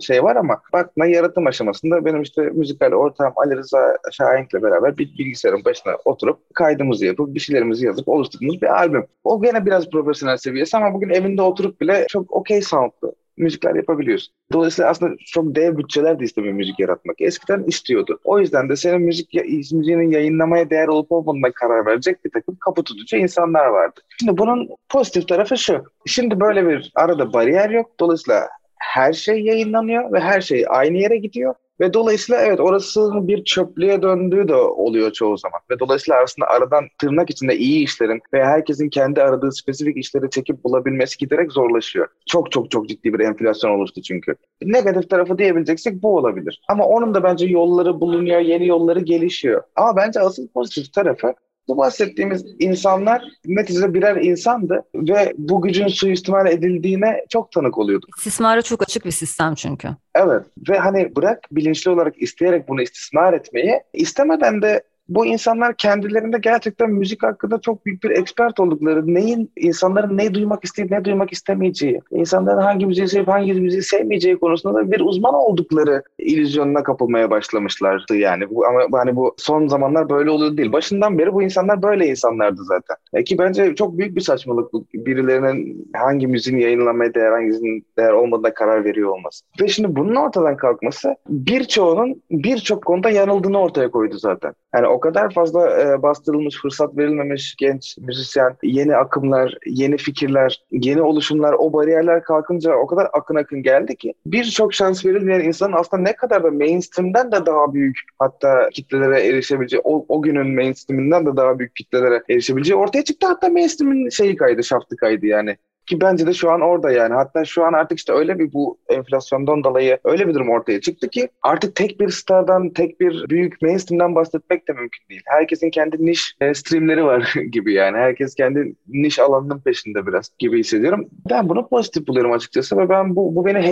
şey var ama baktığında yaratım aşamasında benim işte müzikal ortağım Ali Rıza Şahin Ahenk'le beraber bir bilgisayarın başına oturup kaydımızı yapıp bir şeylerimizi yazıp oluşturduğumuz bir albüm. O gene biraz profesyonel seviyesi ama bugün evinde oturup bile çok okey soundlu müzikler yapabiliyorsun. Dolayısıyla aslında çok dev bütçeler de istemiyor müzik yaratmak. Eskiden istiyordu. O yüzden de senin müzik müziğinin yayınlamaya değer olup olmadığına karar verecek bir takım kapı tutucu insanlar vardı. Şimdi bunun pozitif tarafı şu. Şimdi böyle bir arada bariyer yok. Dolayısıyla her şey yayınlanıyor ve her şey aynı yere gidiyor. Ve dolayısıyla evet orası bir çöplüğe döndüğü de oluyor çoğu zaman. Ve dolayısıyla aslında aradan tırnak içinde iyi işlerin ve herkesin kendi aradığı spesifik işleri çekip bulabilmesi giderek zorlaşıyor. Çok çok çok ciddi bir enflasyon oluştu çünkü. Negatif tarafı diyebileceksek bu olabilir. Ama onun da bence yolları bulunuyor, yeni yolları gelişiyor. Ama bence asıl pozitif tarafı bu bahsettiğimiz insanlar neticede birer insandı ve bu gücün suistimal edildiğine çok tanık oluyordu. İstismara çok açık bir sistem çünkü. Evet ve hani bırak bilinçli olarak isteyerek bunu istismar etmeyi istemeden de bu insanlar kendilerinde gerçekten müzik hakkında çok büyük bir expert oldukları, neyin insanların ne duymak isteyip ne duymak istemeyeceği, insanların hangi müziği sevip hangi müziği sevmeyeceği konusunda da bir uzman oldukları illüzyonuna kapılmaya başlamışlardı yani. Bu, ama hani bu son zamanlar böyle oluyor değil. Başından beri bu insanlar böyle insanlardı zaten. E ki bence çok büyük bir saçmalık bu. Birilerinin hangi müziğin yayınlanmaya değer, hangisinin değer olmadığına karar veriyor olması. Ve şimdi bunun ortadan kalkması birçoğunun birçok konuda yanıldığını ortaya koydu zaten. Yani o kadar fazla e, bastırılmış, fırsat verilmemiş genç müzisyen, yeni akımlar, yeni fikirler, yeni oluşumlar, o bariyerler kalkınca o kadar akın akın geldi ki birçok şans verilmeyen insanın aslında ne kadar da mainstream'den de daha büyük hatta kitlelere erişebileceği, o, o günün mainstream'inden de daha büyük kitlelere erişebileceği ortaya çıktı. Hatta mainstream'in şeyi kaydı, şaftı kaydı yani. Ki bence de şu an orada yani. Hatta şu an artık işte öyle bir bu enflasyondan dolayı öyle bir durum ortaya çıktı ki artık tek bir stardan, tek bir büyük mainstream'den bahsetmek de mümkün değil. Herkesin kendi niş e, streamleri var gibi yani. Herkes kendi niş alanının peşinde biraz gibi hissediyorum. Ben bunu pozitif buluyorum açıkçası ve ben bu, bu beni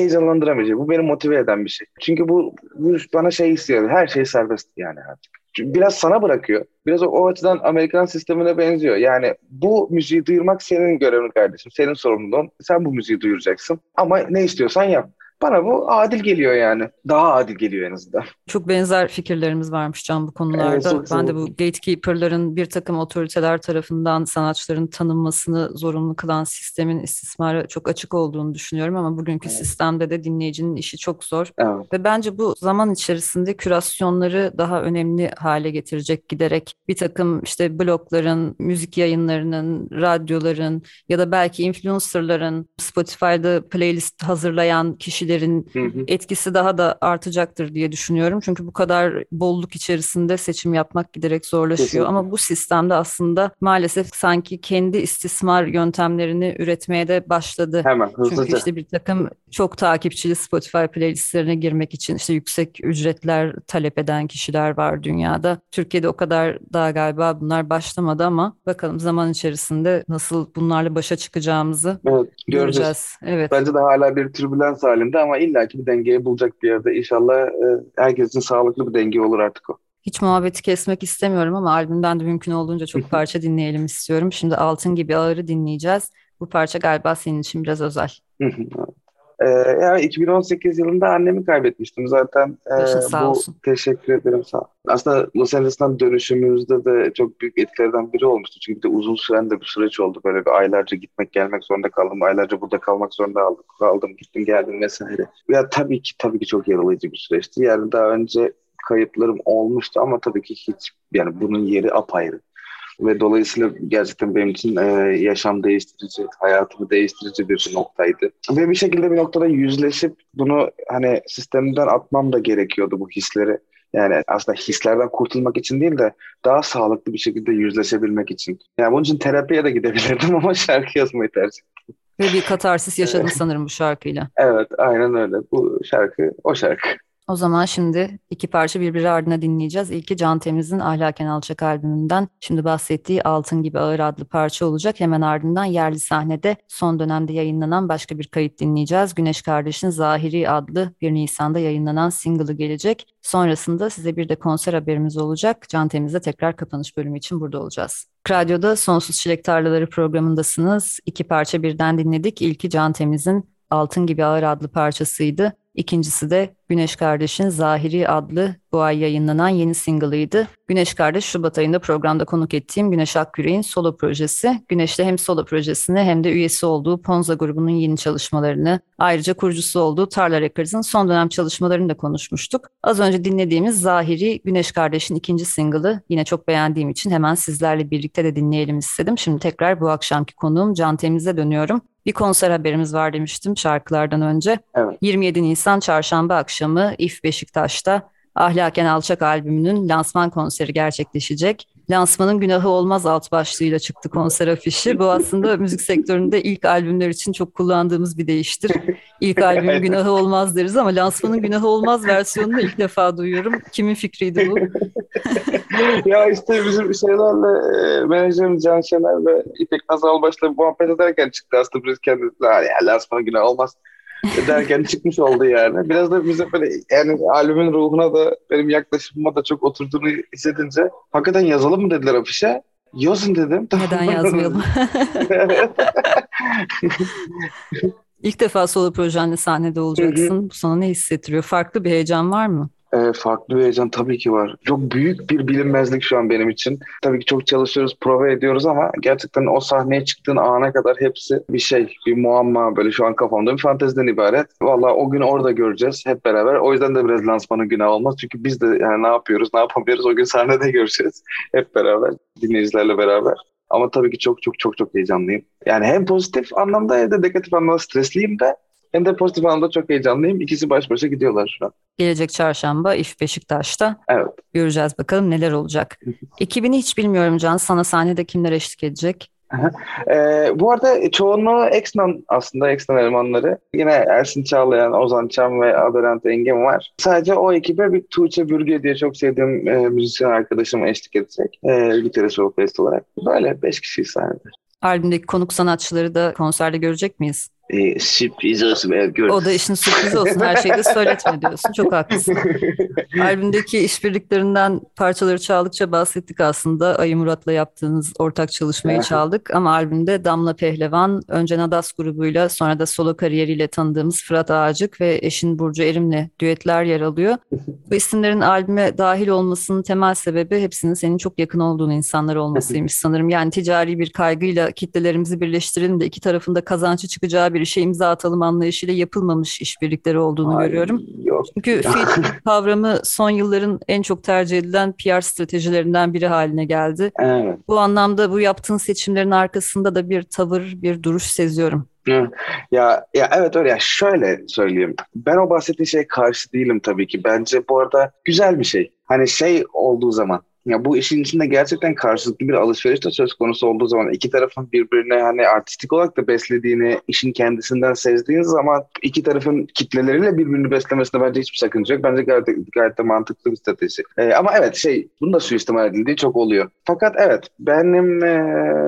şey. Bu beni motive eden bir şey. Çünkü bu, bu bana şey istiyor. Her şey serbest yani artık biraz sana bırakıyor. Biraz o, o açıdan Amerikan sistemine benziyor. Yani bu müziği duyurmak senin görevin kardeşim. Senin sorumluluğun. Sen bu müziği duyuracaksın. Ama ne istiyorsan yap. Bana bu adil geliyor yani. Daha adil geliyor en azından. Çok benzer fikirlerimiz varmış Can bu konularda. Evet, ben de bu gatekeeper'ların bir takım otoriteler tarafından sanatçıların tanınmasını zorunlu kılan sistemin istismara çok açık olduğunu düşünüyorum ama bugünkü evet. sistemde de dinleyicinin işi çok zor. Evet. Ve bence bu zaman içerisinde kürasyonları daha önemli hale getirecek giderek bir takım işte blogların, müzik yayınlarının, radyoların ya da belki influencerların Spotify'da playlist hazırlayan kişilerin hı hı. etkisi daha da artacaktır diye düşünüyorum. Çünkü bu kadar bolluk içerisinde seçim yapmak giderek zorlaşıyor. Kesinlikle. Ama bu sistemde aslında maalesef sanki kendi istismar yöntemlerini üretmeye de başladı. Hemen hızlıca. Çünkü işte bir takım çok takipçili Spotify playlistlerine girmek için işte yüksek ücretler talep eden kişiler var dünyada. Türkiye'de o kadar daha galiba bunlar başlamadı ama bakalım zaman içerisinde nasıl bunlarla başa çıkacağımızı evet, göreceğiz. göreceğiz. Evet. Bence de hala bir türbülans halinde ama illaki bir dengeyi bulacak bir yerde. İnşallah e, herkesin sağlıklı bir denge olur artık o. Hiç muhabbeti kesmek istemiyorum ama albümden de mümkün olduğunca çok parça dinleyelim istiyorum. Şimdi Altın Gibi Ağır'ı dinleyeceğiz. Bu parça galiba senin için biraz özel. Ee, yani 2018 yılında annemi kaybetmiştim zaten. Ee, sağ bu olsun. teşekkür ederim sağ ol. Aslında Los Angeles'tan dönüşümüzde de çok büyük etkilerden biri olmuştu. Çünkü bir de uzun süren de bir süreç oldu. Böyle bir aylarca gitmek gelmek zorunda kaldım. Aylarca burada kalmak zorunda aldım. Kaldım, gittim, geldim vesaire. Ya tabii ki tabii ki çok yaralayıcı bir süreçti. Yani daha önce kayıplarım olmuştu ama tabii ki hiç yani bunun yeri apayrı ve dolayısıyla gerçekten benim için e, yaşam değiştirici, hayatımı değiştirici bir noktaydı. Ve bir şekilde bir noktada yüzleşip bunu hani sistemden atmam da gerekiyordu bu hisleri. Yani aslında hislerden kurtulmak için değil de daha sağlıklı bir şekilde yüzleşebilmek için. Yani bunun için terapiye de gidebilirdim ama şarkı yazmayı tercih ettim. Ve bir katarsis yaşadın sanırım bu şarkıyla. Evet, aynen öyle. Bu şarkı, o şarkı. O zaman şimdi iki parça birbiri ardına dinleyeceğiz. İlki Can Temiz'in Ahlaken Alçak albümünden şimdi bahsettiği Altın Gibi Ağır adlı parça olacak. Hemen ardından yerli sahnede son dönemde yayınlanan başka bir kayıt dinleyeceğiz. Güneş Kardeş'in Zahiri adlı 1 Nisan'da yayınlanan single'ı gelecek. Sonrasında size bir de konser haberimiz olacak. Can Temiz'de tekrar kapanış bölümü için burada olacağız. Radyoda Sonsuz Çilek Tarlaları programındasınız. İki parça birden dinledik. İlki Can Temiz'in Altın Gibi Ağır adlı parçasıydı. İkincisi de Güneş Kardeş'in Zahiri adlı bu ay yayınlanan yeni single'ıydı. Güneş Kardeş Şubat ayında programda konuk ettiğim Güneş Akküre'in solo projesi. Güneş'le hem solo projesini hem de üyesi olduğu Ponza grubunun yeni çalışmalarını, ayrıca kurucusu olduğu Tarla Records'ın son dönem çalışmalarını da konuşmuştuk. Az önce dinlediğimiz Zahiri Güneş Kardeş'in ikinci single'ı yine çok beğendiğim için hemen sizlerle birlikte de dinleyelim istedim. Şimdi tekrar bu akşamki konuğum Can Temiz'e dönüyorum. Bir konser haberimiz var demiştim şarkılardan önce. Evet. 27 Nisan çarşamba akşamı İF Beşiktaş'ta Ahlaken Alçak albümünün lansman konseri gerçekleşecek. Lansmanın günahı olmaz alt başlığıyla çıktı konser afişi. Bu aslında müzik sektöründe ilk albümler için çok kullandığımız bir deyiştir. İlk albümün günahı olmaz deriz ama lansmanın günahı olmaz versiyonunu ilk defa duyuyorum. Kimin fikriydi bu? ya işte bizim şeylerle e, menajerimiz Can Şener ve İpek Nazal başla muhabbet ederken çıktı aslında biz kendimiz ya lansmanın günahı olmaz derken çıkmış oldu yani. Biraz da bize böyle yani albümün ruhuna da benim yaklaşımıma da çok oturduğunu hissedince hakikaten yazalım mı dediler afişe. Yazın dedim. Neden yazmayalım? İlk defa solo projenle sahnede olacaksın. Bu sana ne hissettiriyor? Farklı bir heyecan var mı? E, farklı bir heyecan tabii ki var. Çok büyük bir bilinmezlik şu an benim için. Tabii ki çok çalışıyoruz, prova ediyoruz ama gerçekten o sahneye çıktığın ana kadar hepsi bir şey, bir muamma böyle şu an kafamda bir fanteziden ibaret. Vallahi o gün orada göreceğiz hep beraber. O yüzden de biraz lansmanın günah olmaz. Çünkü biz de yani ne yapıyoruz, ne yapamıyoruz o gün sahnede göreceğiz. Hep beraber, dinleyicilerle beraber. Ama tabii ki çok çok çok çok heyecanlıyım. Yani hem pozitif anlamda hem de negatif anlamda stresliyim de hem de pozitif anlamda çok heyecanlıyım. İkisi baş başa gidiyorlar şu an. Gelecek çarşamba İF Beşiktaş'ta. Evet. Göreceğiz bakalım neler olacak. Ekibini hiç bilmiyorum Can. Sana sahnede kimler eşlik edecek? ee, bu arada çoğunluğu Exnan aslında Exnan elemanları. Yine Ersin Çağlayan, Ozan Çam ve Aberant Engin var. Sadece o ekibe bir Tuğçe Bürge diye çok sevdiğim e, müzisyen arkadaşım eşlik edecek. E, gitarist vokalist olarak. Böyle beş kişi sahnede. Albümdeki konuk sanatçıları da konserde görecek miyiz? E, sürpriz olsun. Evet, görürüz. O da işin sürprizi olsun. Her şeyi de söyletme diyorsun. Çok haklısın. Albümdeki işbirliklerinden parçaları çaldıkça bahsettik aslında. Ayı Murat'la yaptığınız ortak çalışmayı çaldık. Ama albümde Damla Pehlevan, önce Nadas grubuyla sonra da solo kariyeriyle tanıdığımız Fırat Ağacık ve eşin Burcu Erim'le düetler yer alıyor. Bu isimlerin albüme dahil olmasının temel sebebi hepsinin senin çok yakın olduğun insanlar olmasıymış sanırım. Yani ticari bir kaygıyla kitlelerimizi birleştirelim de iki tarafında kazançı çıkacağı bir bir işe imza atalım anlayışıyla yapılmamış işbirlikleri olduğunu Ay, görüyorum. Yok. Çünkü fit kavramı son yılların en çok tercih edilen PR stratejilerinden biri haline geldi. Evet. Bu anlamda bu yaptığın seçimlerin arkasında da bir tavır, bir duruş seziyorum. Ya ya evet öyle ya şöyle söyleyeyim. Ben o bahsettiğin şeye karşı değilim tabii ki. Bence bu arada güzel bir şey. Hani şey olduğu zaman ya bu işin içinde gerçekten karşılıklı bir alışveriş de söz konusu olduğu zaman iki tarafın birbirine hani artistik olarak da beslediğini işin kendisinden sezdiğiniz zaman iki tarafın kitleleriyle birbirini beslemesinde bence hiçbir sakınca yok. Bence gayet, gayet de mantıklı bir strateji. Ee, ama evet şey bunu da suistimal edildiği çok oluyor. Fakat evet benim ee,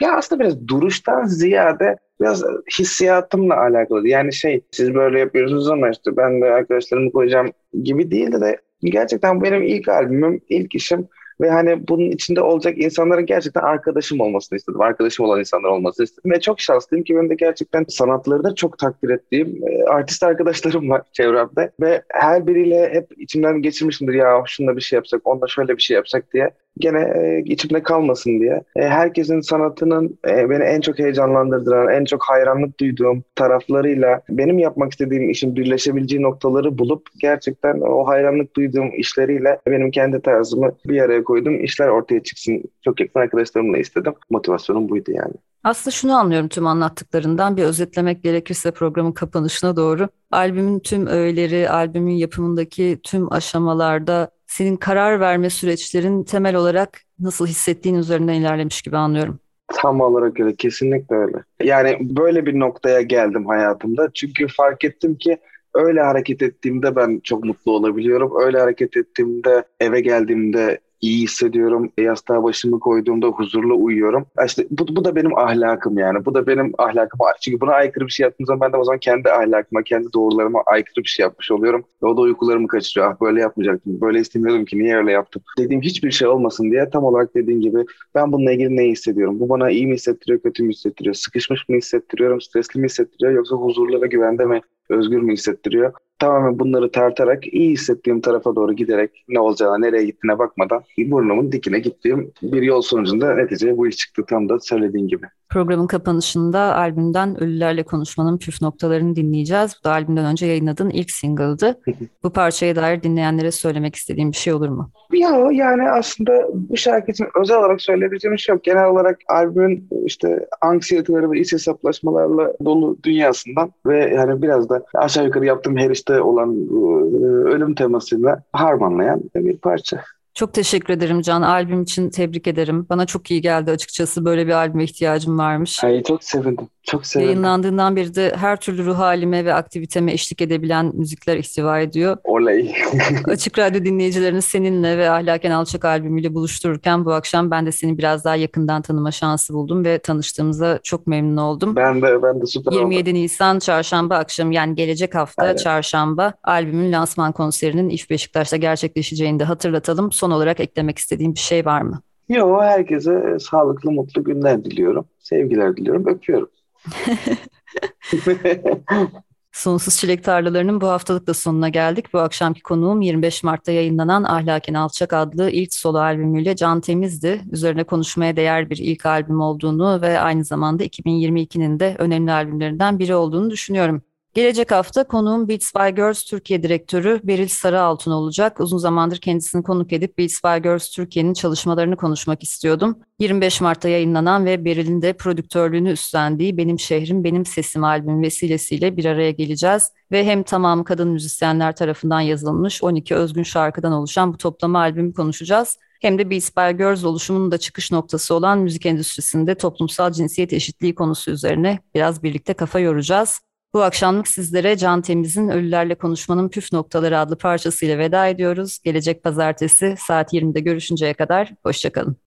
ya aslında biraz duruştan ziyade biraz hissiyatımla alakalı. Yani şey siz böyle yapıyorsunuz ama işte ben de arkadaşlarımı koyacağım gibi değildi de gerçekten benim ilk albümüm, ilk işim Ve hani bunun içinde olacak insanların gerçekten arkadaşım olmasını istedim. Arkadaşım olan insanlar olmasını istedim. Ve çok şanslıyım ki benim de gerçekten sanatları da çok takdir ettiğim e, artist arkadaşlarım var çevremde. Ve her biriyle hep içimden geçirmişimdir ya şununla bir şey yapsak, onunla şöyle bir şey yapsak diye gene e, içimde kalmasın diye. E, herkesin sanatının e, beni en çok heyecanlandırdıran, en çok hayranlık duyduğum taraflarıyla benim yapmak istediğim işin birleşebileceği noktaları bulup gerçekten o hayranlık duyduğum işleriyle benim kendi tarzımı bir araya koydum. işler ortaya çıksın. Çok yakın arkadaşlarımla istedim. Motivasyonum buydu yani. Aslında şunu anlıyorum tüm anlattıklarından bir özetlemek gerekirse programın kapanışına doğru. Albümün tüm öğeleri, albümün yapımındaki tüm aşamalarda senin karar verme süreçlerin temel olarak nasıl hissettiğin üzerinden ilerlemiş gibi anlıyorum. Tam olarak öyle, kesinlikle öyle. Yani böyle bir noktaya geldim hayatımda. Çünkü fark ettim ki öyle hareket ettiğimde ben çok mutlu olabiliyorum. Öyle hareket ettiğimde eve geldiğimde iyi hissediyorum. Yastığa başımı koyduğumda huzurlu uyuyorum. İşte bu, bu da benim ahlakım yani. Bu da benim ahlakım. Çünkü buna aykırı bir şey yaptığım zaman ben de o zaman kendi ahlakıma, kendi doğrularıma aykırı bir şey yapmış oluyorum. Ve o da uykularımı kaçırıyor. Ah böyle yapmayacaktım. Böyle istemiyordum ki niye öyle yaptım. Dediğim hiçbir şey olmasın diye tam olarak dediğin gibi ben bununla ilgili ne hissediyorum? Bu bana iyi mi hissettiriyor, kötü mü hissettiriyor? Sıkışmış mı hissettiriyorum, stresli mi hissettiriyor yoksa huzurlu ve güvende mi, özgür mü hissettiriyor? Tamamen bunları tartarak iyi hissettiğim tarafa doğru giderek ne olacağına nereye gittiğine bakmadan burnumun dikine gittiğim bir yol sonucunda neticeye bu iş çıktı tam da söylediğin gibi. Programın kapanışında albümden Ölülerle Konuşmanın püf noktalarını dinleyeceğiz. Bu da albümden önce yayınladığın ilk single'dı. bu parçaya dair dinleyenlere söylemek istediğim bir şey olur mu? Yok yani aslında bu şarkı için özel olarak söyleyebileceğim şey yok. Genel olarak albümün işte anksiyeteleri ve iç hesaplaşmalarla dolu dünyasından ve yani biraz da aşağı yukarı yaptığım her işte olan e, ölüm temasıyla harmanlayan bir parça. Çok teşekkür ederim Can. Albüm için tebrik ederim. Bana çok iyi geldi açıkçası. Böyle bir albüme ihtiyacım varmış. Ay, çok sevindim. Çok sevindim. Yayınlandığından beri de her türlü ruh halime ve aktiviteme eşlik edebilen müzikler ihtiva ediyor. Oley. Açık Radyo dinleyicilerini seninle ve Ahlaken Alçak albümüyle buluştururken bu akşam ben de seni biraz daha yakından tanıma şansı buldum ve tanıştığımıza çok memnun oldum. Ben de ben de süper 27 oldum. Nisan çarşamba akşam yani gelecek hafta Aynen. çarşamba albümün lansman konserinin İF Beşiktaş'ta gerçekleşeceğini de hatırlatalım. Son olarak eklemek istediğim bir şey var mı? Yok herkese sağlıklı mutlu günler diliyorum. Sevgiler diliyorum. Öpüyorum. Sonsuz Çilek Tarlaları'nın bu haftalık da sonuna geldik. Bu akşamki konuğum 25 Mart'ta yayınlanan Ahlaken Alçak adlı ilk solo albümüyle Can Temiz'di. Üzerine konuşmaya değer bir ilk albüm olduğunu ve aynı zamanda 2022'nin de önemli albümlerinden biri olduğunu düşünüyorum. Gelecek hafta konuğum Beats by Girls Türkiye Direktörü Beril Sarıaltun olacak. Uzun zamandır kendisini konuk edip Beats by Girls Türkiye'nin çalışmalarını konuşmak istiyordum. 25 Mart'ta yayınlanan ve Beril'in de prodüktörlüğünü üstlendiği Benim Şehrim Benim Sesim albüm vesilesiyle bir araya geleceğiz. Ve hem tamamı kadın müzisyenler tarafından yazılmış 12 özgün şarkıdan oluşan bu toplama albümü konuşacağız hem de Beats by Girls oluşumunun da çıkış noktası olan müzik endüstrisinde toplumsal cinsiyet eşitliği konusu üzerine biraz birlikte kafa yoracağız. Bu akşamlık sizlere Can Temiz'in Ölülerle Konuşmanın Püf Noktaları adlı parçasıyla veda ediyoruz. Gelecek pazartesi saat 20'de görüşünceye kadar hoşçakalın.